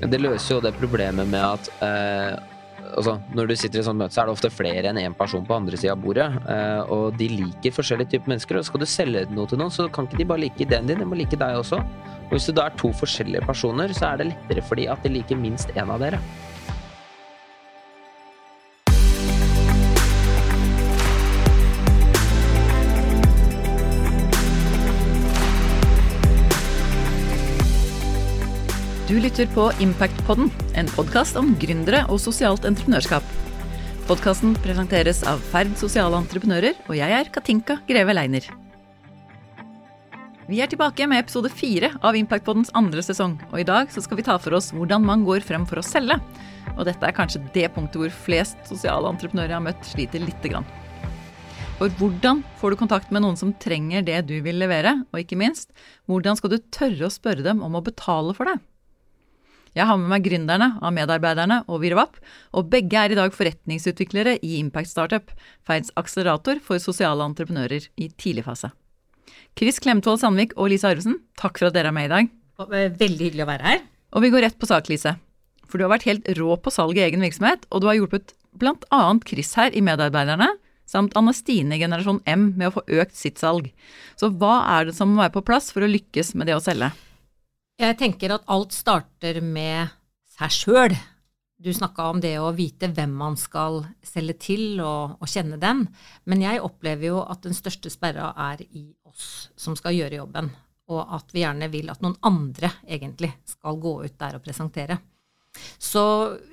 Det løser jo det problemet med at eh, altså, når du sitter i sånt møte, så er det ofte flere enn én person på andre sida av bordet. Eh, og de liker forskjellige typer mennesker. Og skal du selge noe til noen, så kan ikke de bare like ideen din, de må like deg også. Og hvis du da er to forskjellige personer, så er det lettere for de at de liker minst én av dere. Du lytter på Impactpodden, en podkast om gründere og sosialt entreprenørskap. Podkasten presenteres av Ferd sosiale entreprenører, og jeg er Katinka Greve Leiner. Vi er tilbake med episode fire av Impactpoddens andre sesong, og i dag skal vi ta for oss hvordan man går frem for å selge. Og dette er kanskje det punktet hvor flest sosiale entreprenører jeg har møtt, sliter lite grann. For hvordan får du kontakt med noen som trenger det du vil levere, og ikke minst, hvordan skal du tørre å spørre dem om å betale for det? Jeg har med meg gründerne av Medarbeiderne og Virvap, og begge er i dag forretningsutviklere i Impact Startup, Feids akselerator for sosiale entreprenører i tidlig fase. Chris Klemtvold Sandvik og Lise Arvesen, takk for at dere er med i dag. Veldig hyggelig å være her. Og vi går rett på sak, Lise. For du har vært helt rå på salg i egen virksomhet, og du har hjulpet bl.a. Chris her i Medarbeiderne, samt Anne Stine i Generasjon M med å få økt sitt salg. Så hva er det som må være på plass for å lykkes med det å selge? Jeg tenker at alt starter med seg sjøl. Du snakka om det å vite hvem man skal selge til, og, og, kjenne den. Men jeg opplever jo at den største sperra er i oss som skal gjøre jobben. Og at vi gjerne vil at noen andre egentlig skal gå ut der og presentere. Så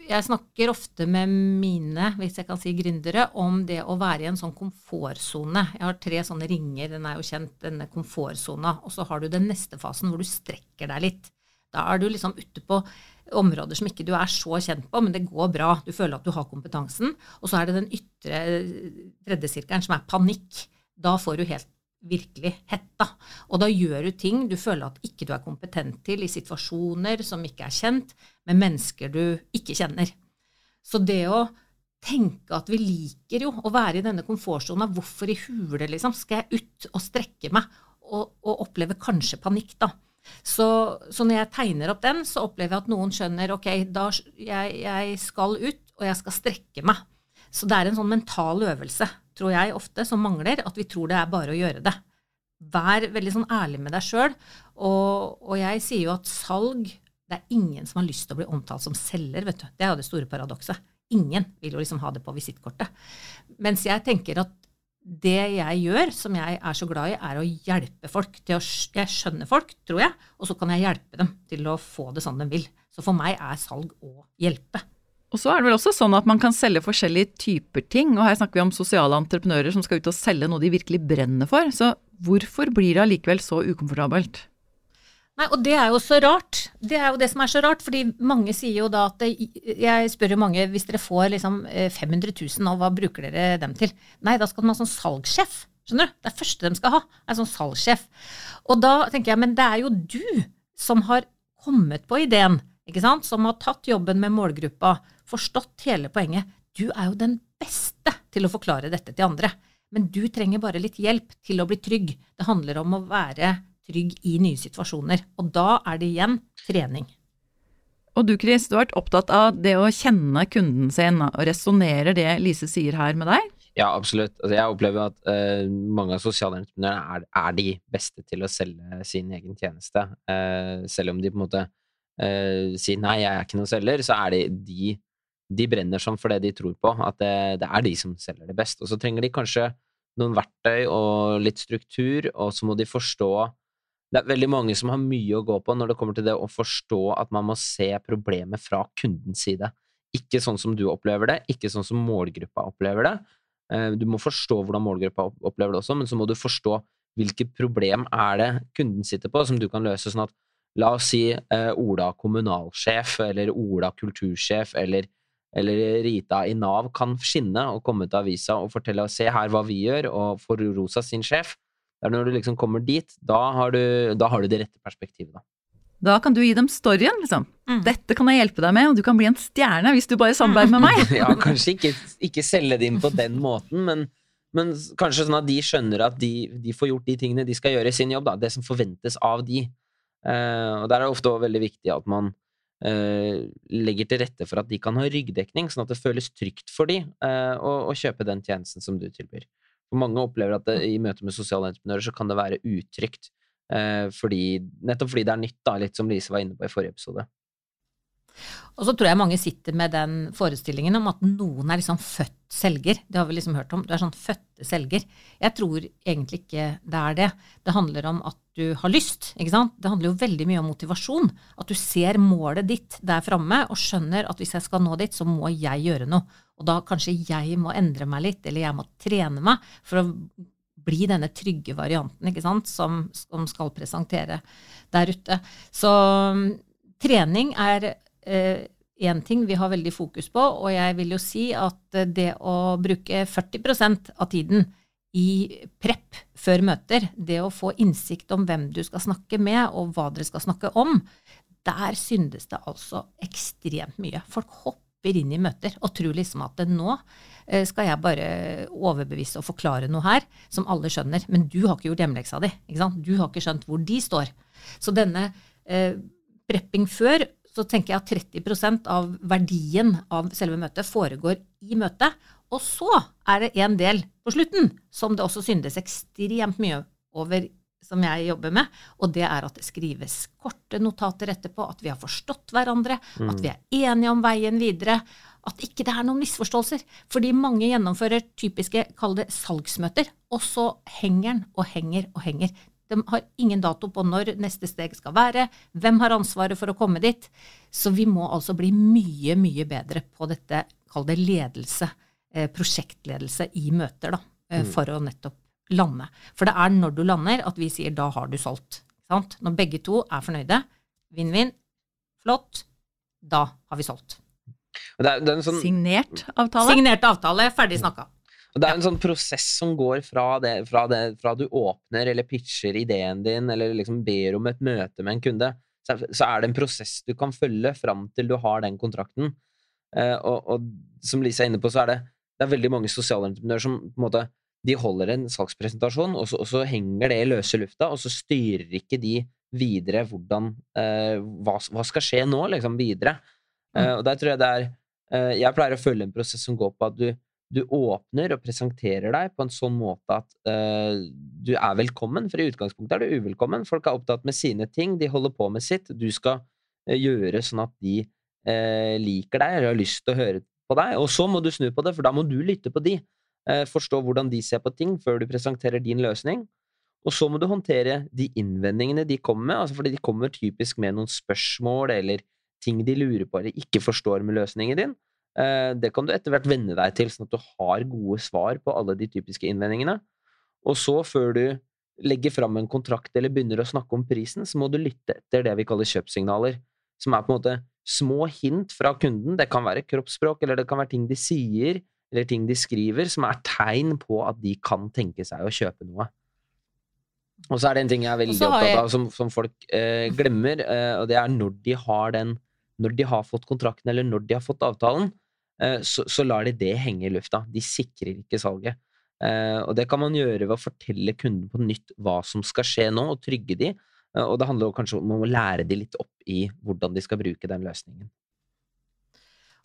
jeg snakker ofte med mine, hvis jeg kan si gründere, om det å være i en sånn komfortsone. Jeg har tre sånne ringer, den er jo kjent, denne komfortsona. Og så har du den neste fasen hvor du strekker deg litt. Da er du liksom ute på områder som ikke du er så kjent på, men det går bra. Du føler at du har kompetansen. Og så er det den ytre tredje sirkelen som er panikk. Da får du helt virkelig hetta. Og da gjør du ting du føler at ikke du er kompetent til i situasjoner som ikke er kjent, med mennesker du ikke kjenner. Så det å tenke at vi liker jo å være i denne komfortsona, hvorfor i hule liksom skal jeg ut og strekke meg og, og oppleve kanskje panikk, da. Så, så, når jeg tegner opp den, så opplever jeg at noen skjønner ok, da jeg, jeg skal ut, og jeg skal strekke meg. Så det er en sånn mental øvelse, tror jeg ofte, som mangler, at vi tror det er bare å gjøre det. Vær veldig sånn ærlig med deg sjøl. Og, og, jeg sier jo at salg Det er ingen som har lyst til å bli omtalt som selger, vet du. Det er jo det store paradokset. Ingen vil jo liksom ha det på visittkortet. Mens jeg tenker at det jeg gjør, som jeg er så glad i, er å hjelpe folk. Til å, jeg skjønner folk, tror jeg, og så kan jeg hjelpe dem til å få det sånn de vil. Så for meg er salg å hjelpe. Og så er det vel også sånn at man kan selge forskjellige typer ting, og her snakker vi om sosiale entreprenører som skal ut og selge noe de virkelig brenner for. Så hvorfor blir det allikevel så ukomfortabelt? Nei, og det er jo så rart. Det er jo det som er så rart, fordi mange sier jo da at det, Jeg spør jo mange hvis dere får liksom 500 eh, 000, og hva bruker dere dem til? Nei, da skal man ha sånn salgssjef. Skjønner du? Det er første de skal ha, er sånn salgssjef. Og da tenker jeg, men det er jo du som har kommet på ideen, ikke sant? Som har tatt jobben med målgruppa forstått hele poenget. Du er jo den beste til å forklare dette til andre. Men du trenger bare litt hjelp til å bli trygg. Det handler om å være trygg i nye situasjoner. Og da er det igjen trening. Og du Chris, du har vært opptatt av det å kjenne kunden sin, og resonnerer det Lise sier her med deg? Ja, absolutt. Altså, jeg opplever at uh, mange av sosiale entreprenører er, er, de beste til å selge sin egen tjeneste. Uh, selv om de på en måte uh, sier nei, jeg er ikke noen selger, så er det de de brenner sånn for det de tror på, at det, det, er de som selger det best. Og så trenger de kanskje noen verktøy og litt struktur, og så må de forstå Det er veldig mange som har mye å gå på når det kommer til det å forstå at man må se problemet fra kundens side. Ikke sånn som du opplever det, ikke sånn som målgruppa opplever det. Eh, du må forstå hvordan målgruppa opplever det også, men så må du forstå hvilket problem er det kunden sitter på, som du kan løse sånn at La oss si eh, Ola kommunalsjef, eller Ola kultursjef, eller eller Rita i Nav kan skinne og komme til avisa og fortelle og se her hva vi gjør, og for rosa sin sjef. Det er når du liksom kommer dit, da har du, da har du det rette perspektivet, da. Da kan du gi dem storyen, liksom. Mm. 'Dette kan jeg hjelpe deg med, og du kan bli en stjerne hvis du bare samarbeider med meg'. ja, kanskje ikke, ikke, selge det inn på den måten, men, men, kanskje sånn at de skjønner at de, de, får gjort de tingene de skal gjøre i sin jobb, da. Det som forventes av de. Uh, og der er det ofte veldig viktig at man uh, legger til rette for at de kan ha ryggdekning, sånn at det føles trygt for de uh, å, å, kjøpe den tjenesten som du tilbyr. Mange opplever at det, i møte med sosiale entreprenører så kan det være utrygt, eh, fordi, nettopp fordi det er nytt, da, litt som Lise var inne på i forrige episode. Og så tror jeg mange sitter med den forestillingen om at noen er liksom født selger. Det har vi liksom hørt om. Du er sånn fødte selger. Jeg tror egentlig ikke det er det. Det handler om at du har lyst. ikke sant? Det handler jo veldig mye om motivasjon. At du ser målet ditt der framme og skjønner at hvis jeg skal nå dit, så må jeg gjøre noe. Og da kanskje jeg må endre meg litt, eller jeg må trene meg for å bli denne trygge varianten ikke sant, som, som skal presentere der ute. Så mm, trening er én eh, ting vi har veldig fokus på, og jeg vil jo si at eh, det å bruke 40% av tiden i prep før møter, det å få innsikt om hvem du skal snakke med, og hva dere skal snakke om, der syndes det altså ekstremt mye. Folk hopper inn i møter og tror liksom at nå eh, skal jeg bare overbevise og forklare noe her som alle skjønner. Men du har ikke gjort hjemmeleksa di. Du har ikke skjønt hvor de står. Så denne eh, prepping før så tenker jeg at 30% av verdien av selve møtet foregår i møtet. Og så er det en del på slutten som det også syndes ekstremt mye over, som jeg jobber med, og det er at det skrives korte notater etterpå, at vi har forstått hverandre, mm. at vi er enige om veien videre, at ikke det er noen misforståelser. Fordi mange gjennomfører typiske, kall det salgsmøter, og så henger den og henger og henger. De har ingen dato på når neste steg skal være, hvem har ansvaret for å komme dit. Så vi må altså bli mye, mye bedre på dette, kall det ledelse, eh, prosjektledelse i møter, da, eh, mm. for å nettopp lande. For det er når du lander at vi sier da har du solgt. Sant? Når begge to er fornøyde, vinn-vinn, flott, da har vi solgt. Det er, det er sånn, Signert avtale? Signert avtale, ferdig snakka. Og det er en sånn prosess som går fra, det, fra, det, fra du åpner eller pitcher ideen din, eller liksom ber om et møte med en kunde, så, så er det en prosess du kan følge fram til du har den kontrakten. Eh, og, og, som Lisa er inne på, så er det, det er veldig mange sosialentreprenører som på en måte de holder en salgspresentasjon, og så, og så, henger det i løse lufta, og så styrer ikke de videre hvordan eh, hva, hva, skal skje nå, liksom, videre. Mm. Eh, og der tror jeg det er eh, Jeg pleier å følge en prosess som går på at du du åpner og presenterer deg på en sånn måte at uh, du er velkommen, for i utgangspunktet er du uvelkommen. Folk er opptatt med sine ting, de holder på med sitt. Du skal uh, gjøre sånn at de uh, liker deg eller har lyst til å høre på deg. Og så må du snu på det, for da må du lytte på de. forstå hvordan de ser på ting før du presenterer din løsning. Og så må du håndtere de innvendingene de kommer med, altså fordi de kommer typisk med noen spørsmål eller ting de lurer på eller ikke forstår med løsningen din. Eh, det kan du etter hvert venne deg til, sånn at du har gode svar på alle de typiske innvendingene. Og så, før du legger fram en kontrakt eller begynner å snakke om prisen, så må du lytte etter det vi kaller kjøpssignaler, som er på en måte små hint fra kunden. Det kan være kroppsspråk, eller det kan være ting de sier, eller ting de skriver, som er tegn på at de kan tenke seg å kjøpe noe. Og så er det en ting jeg er veldig opptatt av, som, som folk eh, glemmer, eh, og det er når de har den Når de har fått kontrakten, eller når de har fått avtalen, så, så, lar de det henge i lufta. De sikrer ikke salget. Eh, og det kan man gjøre ved å fortelle kunden på nytt hva som skal skje nå, og trygge de. Eh, og det handler kanskje om å lære de litt opp i hvordan de skal bruke den løsningen.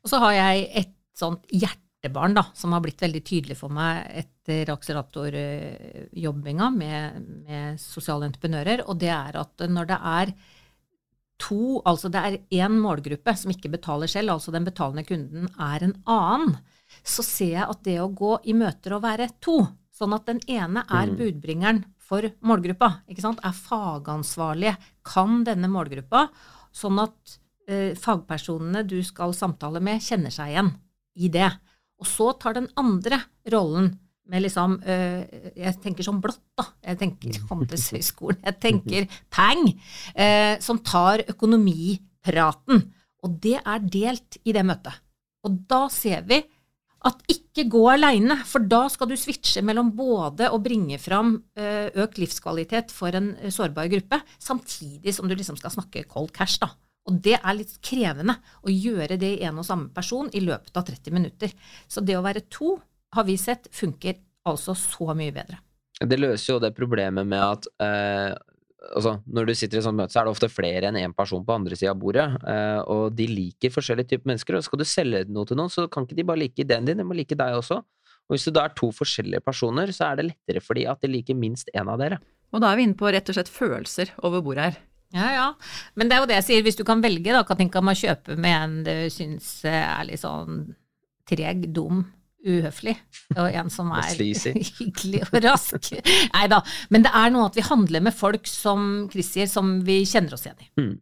Og så har jeg et sånt hjertebarn da, som har blitt veldig tydelig for meg etter akseleratorjobbinga med, med sosiale entreprenører, og det er at når det er to, altså det er én målgruppe som ikke betaler selv, altså den betalende kunden er en annen, så ser jeg at det å gå i møter og være to, sånn at den ene er mm. budbringeren for målgruppa, ikke sant, er fagansvarlige, kan denne målgruppa, sånn at eh, fagpersonene du skal samtale med, kjenner seg igjen i det. Og så tar den andre rollen med liksom øh, Jeg tenker som blått, da. Jeg tenker Handelshøyskolen. Jeg tenker Pang, øh, som tar økonomipraten. Og det er delt i det møtet. Og da ser vi at ikke gå aleine, for da skal du switche mellom både å bringe fram øh, økt livskvalitet for en sårbar gruppe, samtidig som du liksom skal snakke cold cash, da. Og det er litt krevende å gjøre det i en og samme person i løpet av 30 minutter. Så det å være to har vi sett funker altså så mye bedre. Det løser jo det problemet med at eh, altså, Når du sitter i sånn møte, så er det ofte flere enn én person på andre sida av bordet. Eh, og de liker forskjellige typer mennesker. Og skal du selge noe til noen, så kan ikke de bare like ideen din, de må like deg også. Og hvis du da er to forskjellige personer, så er det lettere for de at de liker minst én av dere. Og da er vi inne på rett og slett følelser over bordet her. Ja, ja. Men det er jo det jeg sier, hvis du kan velge, da, Katinka, med å kjøpe med en du syns er litt sånn treg, dum, uhøflig, og en som er hyggelig og rask. Nei da. Men det er noe at vi handler med folk som Chris sier, som vi kjenner oss igjen i. Mm.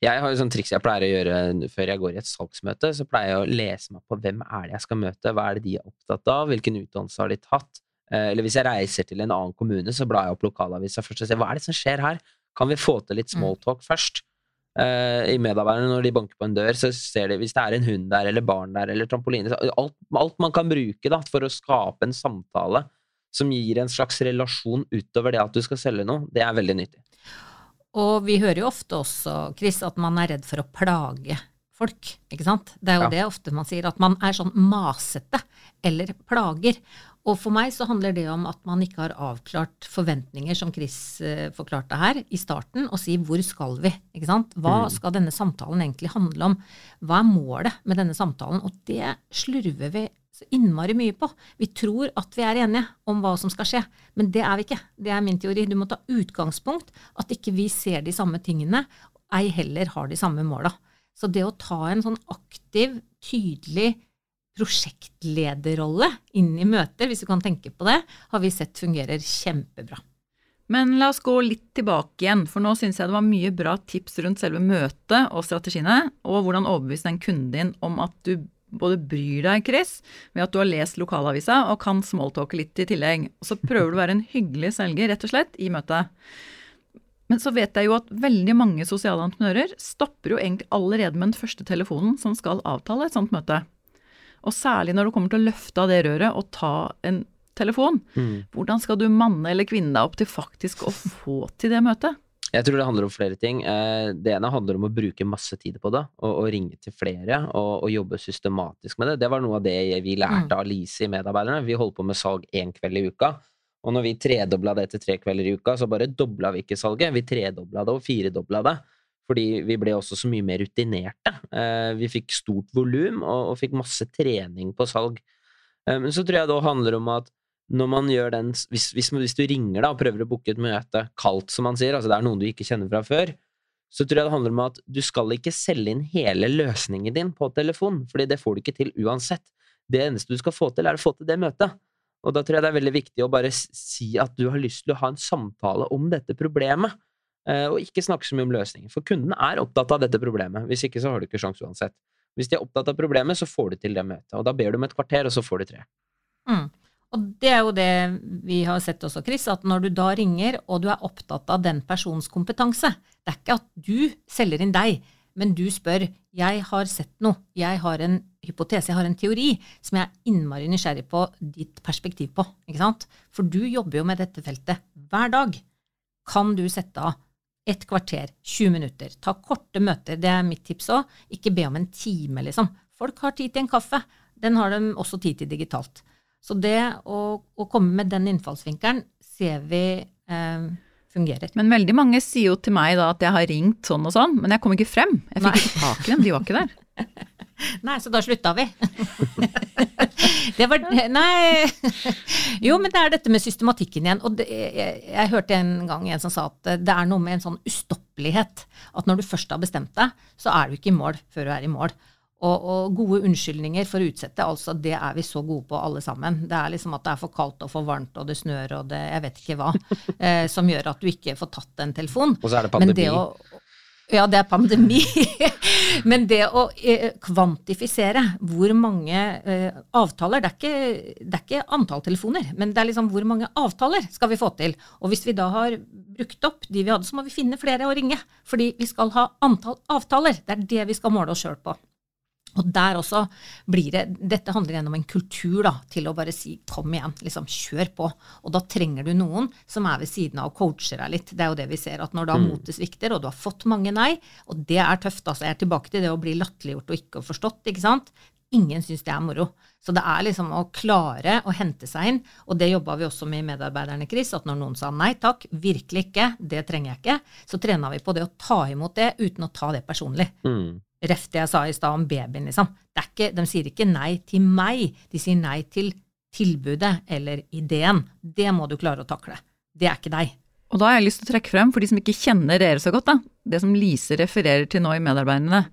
Jeg har jo sånn triks jeg pleier å gjøre før jeg går i et salgsmøte. Så pleier jeg å lese meg på hvem er det jeg skal møte, hva er det de er opptatt av, hvilken utdannelse har de tatt. Eh, eller hvis jeg reiser til en annen kommune, så blar jeg opp lokalavisa først og ser hva er det som skjer her. Kan vi få til litt mm. smalltalk først? Uh, i medarbeiderne når de banker på en dør, så ser de hvis det er en hund der, eller barn der, eller trampoline alt, alt, man kan bruke da, for å skape en samtale som gir en slags relasjon utover det at du skal selge noe, det er veldig nyttig. Og vi hører jo ofte også, Chris, at man er redd for å plage folk, ikke sant? Det er jo ja. det ofte man sier, at man er sånn masete eller plager. Og for meg så handler det om at man ikke har avklart forventninger, som Chris uh, forklarte her, i starten, og si hvor skal vi? Ikke sant? Hva mm. skal denne samtalen egentlig handle om? Hva er målet med denne samtalen? Og det slurver vi så innmari mye på. Vi tror at vi er enige om hva som skal skje, men det er vi ikke. Det er min teori. Du må ta utgangspunkt at ikke vi ser de samme tingene, ei heller har de samme måla. Så det å ta en sånn aktiv, tydelig prosjektlederrolle inn i møter, hvis du kan tenke på det, har vi sett fungerer kjempebra. Men la oss gå litt tilbake igjen, for nå syns jeg det var mye bra tips rundt selve møtet og strategiene, og hvordan overbevise den kunden din om at du både bryr deg, Chris, ved at du har lest lokalavisa og kan smalltalke litt i tillegg. Og så prøver du å være en hyggelig selger, rett og slett, i møtet. Men så vet jeg jo at veldig mange sosiale entreprenører stopper jo egentlig allerede med den første telefonen som skal avtale et sånt møte. Og særlig når du kommer til å løfte av det røret og ta en telefon. Mm. Hvordan skal du manne eller kvinne deg opp til faktisk å få til det møtet? Jeg tror det handler om flere ting. Eh, det ene handler om å bruke masse tid på det, og, og ringe til flere og, og, jobbe systematisk med det. Det var noe av det vi lærte mm. av Lise i Medarbeiderne. Vi holdt på med salg én kveld i uka. Og når vi tredobla det til tre kvelder i uka, så bare dobla vi ikke salget. Vi tredobla det og firedobla det. Fordi vi ble også så mye mer rutinerte. Eh, vi fikk stort volum og, og, fikk masse trening på salg. Eh, men så tror jeg det handler om at når man gjør den hvis, hvis, hvis, du ringer da og prøver å booke et møte kaldt, som man sier, altså det er noen du ikke kjenner fra før, så tror jeg det handler om at du skal ikke selge inn hele løsningen din på telefon, fordi det får du ikke til uansett. Det eneste du skal få til, er å få til det møtet. Og da tror jeg det er veldig viktig å bare si at du har lyst til å ha en samtale om dette problemet. Eh, og ikke snakke så mye om løsninger. For kunden er opptatt av dette problemet. Hvis ikke, så har du ikke sjanse uansett. Hvis de er opptatt av problemet, så får du til det møtet. Og da ber du om et kvarter, og så får du tre. Mm. Og det er jo det vi har sett også, Chris, at når du da ringer, og du er opptatt av den persons kompetanse Det er ikke at du selger inn deg, men du spør jeg har sett noe, jeg har en hypotese, jeg har en teori som jeg er innmari nysgjerrig på ditt perspektiv på. ikke sant? For du jobber jo med dette feltet hver dag. Kan du sette av et kvarter, 20 minutter. Ta korte møter, det er mitt tips òg. Ikke be om en time, liksom. Folk har tid til en kaffe. Den har de også tid til digitalt. Så det å, å komme med den innfallsvinkelen ser vi eh, fungerer. Men veldig mange sier jo til meg da at jeg har ringt sånn og sånn, men jeg kom ikke frem. Jeg fikk Nei. ikke tak i dem, de var ikke der. Nei, så da slutta vi. det var Nei Jo, men det er dette med systematikken igjen. Og det, jeg, jeg, hørte en gang en som sa at det er noe med en sånn ustoppelighet. At når du først har bestemt deg, så er du ikke i mål før du er i mål. Og, og, gode unnskyldninger for å utsette, altså det er vi så gode på alle sammen. Det er liksom at det er for kaldt og for varmt og det snør og det jeg vet ikke hva, eh, som gjør at du ikke får tatt en telefon. Og så er det pandemi. Det å, ja, det er pandemi. Men det å eh, kvantifisere hvor mange eh, avtaler det er, ikke, det er, ikke, antall telefoner, men det er liksom hvor mange avtaler skal vi få til. Og hvis vi da har brukt opp de vi hadde, så må vi finne flere å ringe. Fordi vi skal ha antall avtaler. Det er det vi skal måle oss sjøl på. Og der også blir det Dette handler igjen om en kultur da, til å bare si kom igjen, liksom kjør på. Og da trenger du noen som er ved siden av og coacher deg litt. Det er jo det vi ser, at når da mm. motet svikter, og du har fått mange nei, og det er tøft, altså jeg er tilbake til det å bli latterliggjort og ikke forstått, ikke sant. Ingen syns det er moro. Så det er liksom å klare å hente seg inn, og det jobba vi også med i medarbeiderne, Chris, at når noen sa nei takk, virkelig ikke, det trenger jeg ikke, så trena vi på det å ta imot det uten å ta det personlig. Mm. Ref det jeg sa i stad om babyen, liksom. Ikke, de sier ikke nei til meg, de sier nei til tilbudet eller ideen. Det må du klare å takle. Det er ikke deg. Og da har jeg lyst til å trekke frem, for de som ikke kjenner dere så godt, da, det som Lise refererer til nå i Medarbeiderne.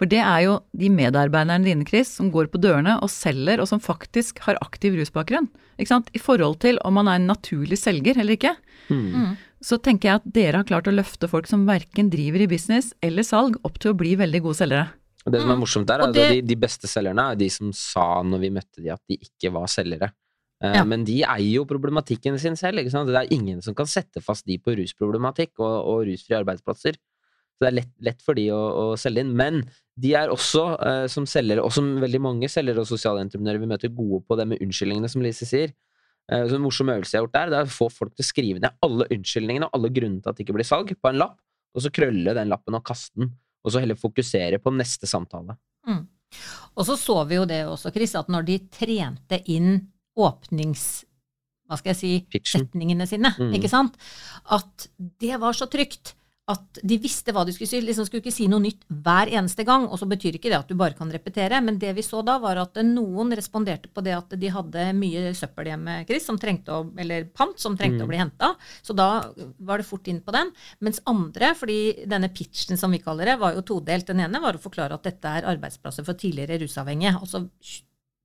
For det er jo de medarbeiderne dine, Chris, som går på dørene og selger, og som faktisk har aktiv rusbakgrunn. Ikke sant? I forhold til om man er en naturlig selger eller ikke. Mm. Så tenker jeg at dere har klart å løfte folk som verken driver i business eller salg, opp til å bli veldig gode selgere. Og det som er Mm. morsomt der, er at det- de, de beste selgerne er de som sa når vi møtte de at de ikke var selgere. Eh, Ja. Men de eier jo problematikken sin selv. Det er ingen som kan sette fast de på rusproblematikk og, og rusfrie arbeidsplasser. Så det er lett, lett for de å, å selge inn. Men de er også, eh, som selgere, og som veldig mange selgere og sosiale entreprenører vi møter, gode på det med unnskyldningene, som Lise sier. Eh, så en morsom øvelse jeg har gjort der, det er å få folk til å skrive ned alle unnskyldningene og alle grunnene til at det ikke blir salg, på en lapp, og så krølle den lappen og kaste den. Og så heller fokusere på neste samtale. Og så så vi jo det også, Chris, at når de trente inn åpnings... Hva skal jeg si Pitchen. setningene sine, Mm. ikke sant? At det var så trygt. At de visste hva de skulle si. liksom Skulle ikke si noe nytt hver eneste gang. Og så betyr ikke det at du bare kan repetere, men det vi så da, var at noen responderte på det at de hadde mye søppel hjemme, Chris, som trengte å, eller pant som trengte Mm. å bli henta. Så da var det fort inn på den. Mens andre, fordi denne pitchen som vi kaller det, var jo todelt. Den ene var å forklare at dette er arbeidsplasser for tidligere rusavhengige. Og så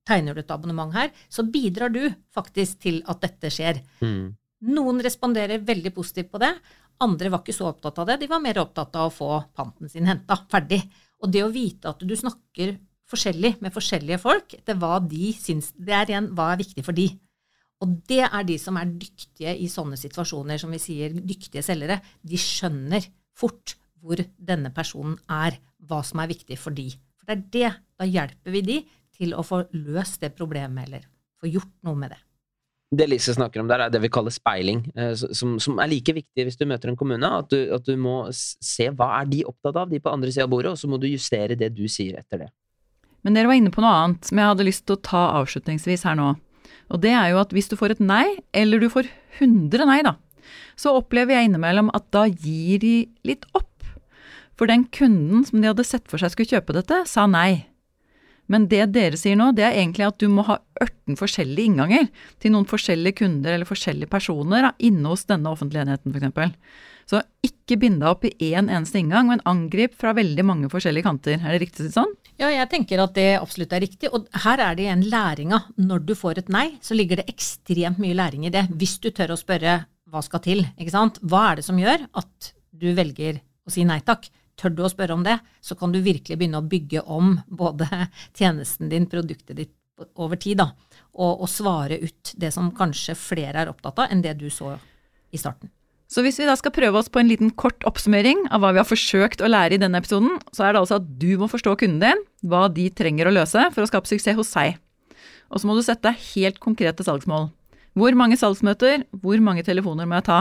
tegner du et abonnement her, så bidrar du faktisk til at dette skjer. Mm. Noen responderer veldig positivt på det, andre var ikke så opptatt av det. De var mer opptatt av å få panten sin henta, ferdig. Og det å vite at du snakker forskjellig med forskjellige folk, det, de syns Det er igjen hva er viktig for de. Og det er de som er dyktige i sånne situasjoner, som vi sier dyktige selgere. De skjønner fort hvor denne personen er, hva som er viktig for de. For det er det. Da hjelper vi de til å få løst det problemet, eller få gjort noe med det. Det Lise snakker om der, er det vi kaller speiling, eh, som, som er like viktig hvis du møter en kommune. At du, at du må se hva er de opptatt av, de på andre sida av bordet, og så må du justere det du sier etter det. Men dere var inne på noe annet som jeg hadde lyst til å ta avslutningsvis her nå. Og det er jo at hvis du får et nei, eller du får 100 nei, da, så opplever jeg innimellom at da gir de litt opp. For den kunden som de hadde sett for seg skulle kjøpe dette, sa nei. Men det dere sier nå, det er egentlig at du må ha 18 forskjellige innganger til noen forskjellige kunder eller forskjellige personer da, inne hos denne offentlige enheten f.eks. Så ikke bind deg opp i én eneste inngang, men angrip fra veldig mange forskjellige kanter. Er det riktig sånn? Ja, jeg tenker at det absolutt er riktig. Og her er det igjen læringa. Når du får et nei, så ligger det ekstremt mye læring i det. Hvis du tør å spørre hva skal til, ikke sant. Hva er det som gjør at du velger å si nei takk? Tør du å spørre om det, så kan du virkelig begynne å bygge om både tjenesten din, produktet ditt over tid, da. Og, og svare ut det som kanskje flere er opptatt av, enn det du så i starten. Så hvis vi da skal prøve oss på en liten kort oppsummering av hva vi har forsøkt å lære i denne episoden, så er det altså at du må forstå kunden din, hva de trenger å løse for å skape suksess hos seg. Og så må du sette deg helt konkrete salgsmål. Hvor mange salgsmøter, hvor mange telefoner må jeg ta?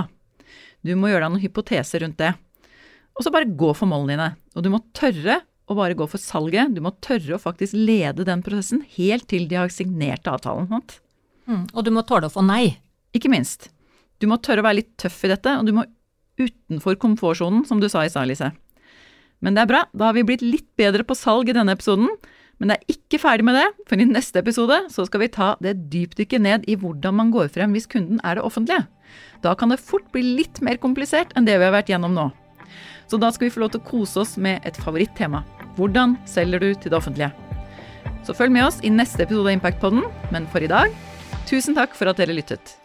Du må gjøre deg noen hypoteser rundt det. Og så bare gå for målene dine. Og du må tørre å bare gå for salget. Du må tørre å faktisk lede den prosessen helt til de har signert avtalen. Sant? Mm. Og du må tåle å få nei. Ikke minst. Du må tørre å være litt tøff i dette, og du må utenfor komfortsonen, som du sa i stad, Lise. Men det er bra, da har vi blitt litt bedre på salg i denne episoden. Men det er ikke ferdig med det, for i neste episode så skal vi ta det dypdykket ned i hvordan man går frem hvis kunden er det offentlige. Da kan det fort bli litt mer komplisert enn det vi har vært gjennom nå. Så da skal vi få lov til å kose oss med et favorittema. Hvordan selger du til det offentlige? Så følg med oss i neste episode av Impactpodden, men for i dag, tusen takk for at dere lyttet.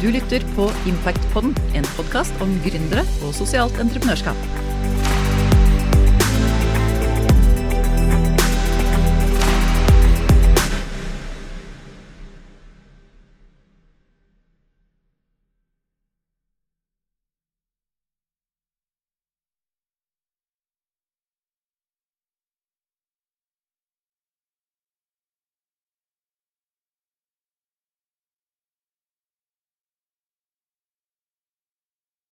Du lytter på Impactpodden, en podkast om gründere og sosialt entreprenørskap.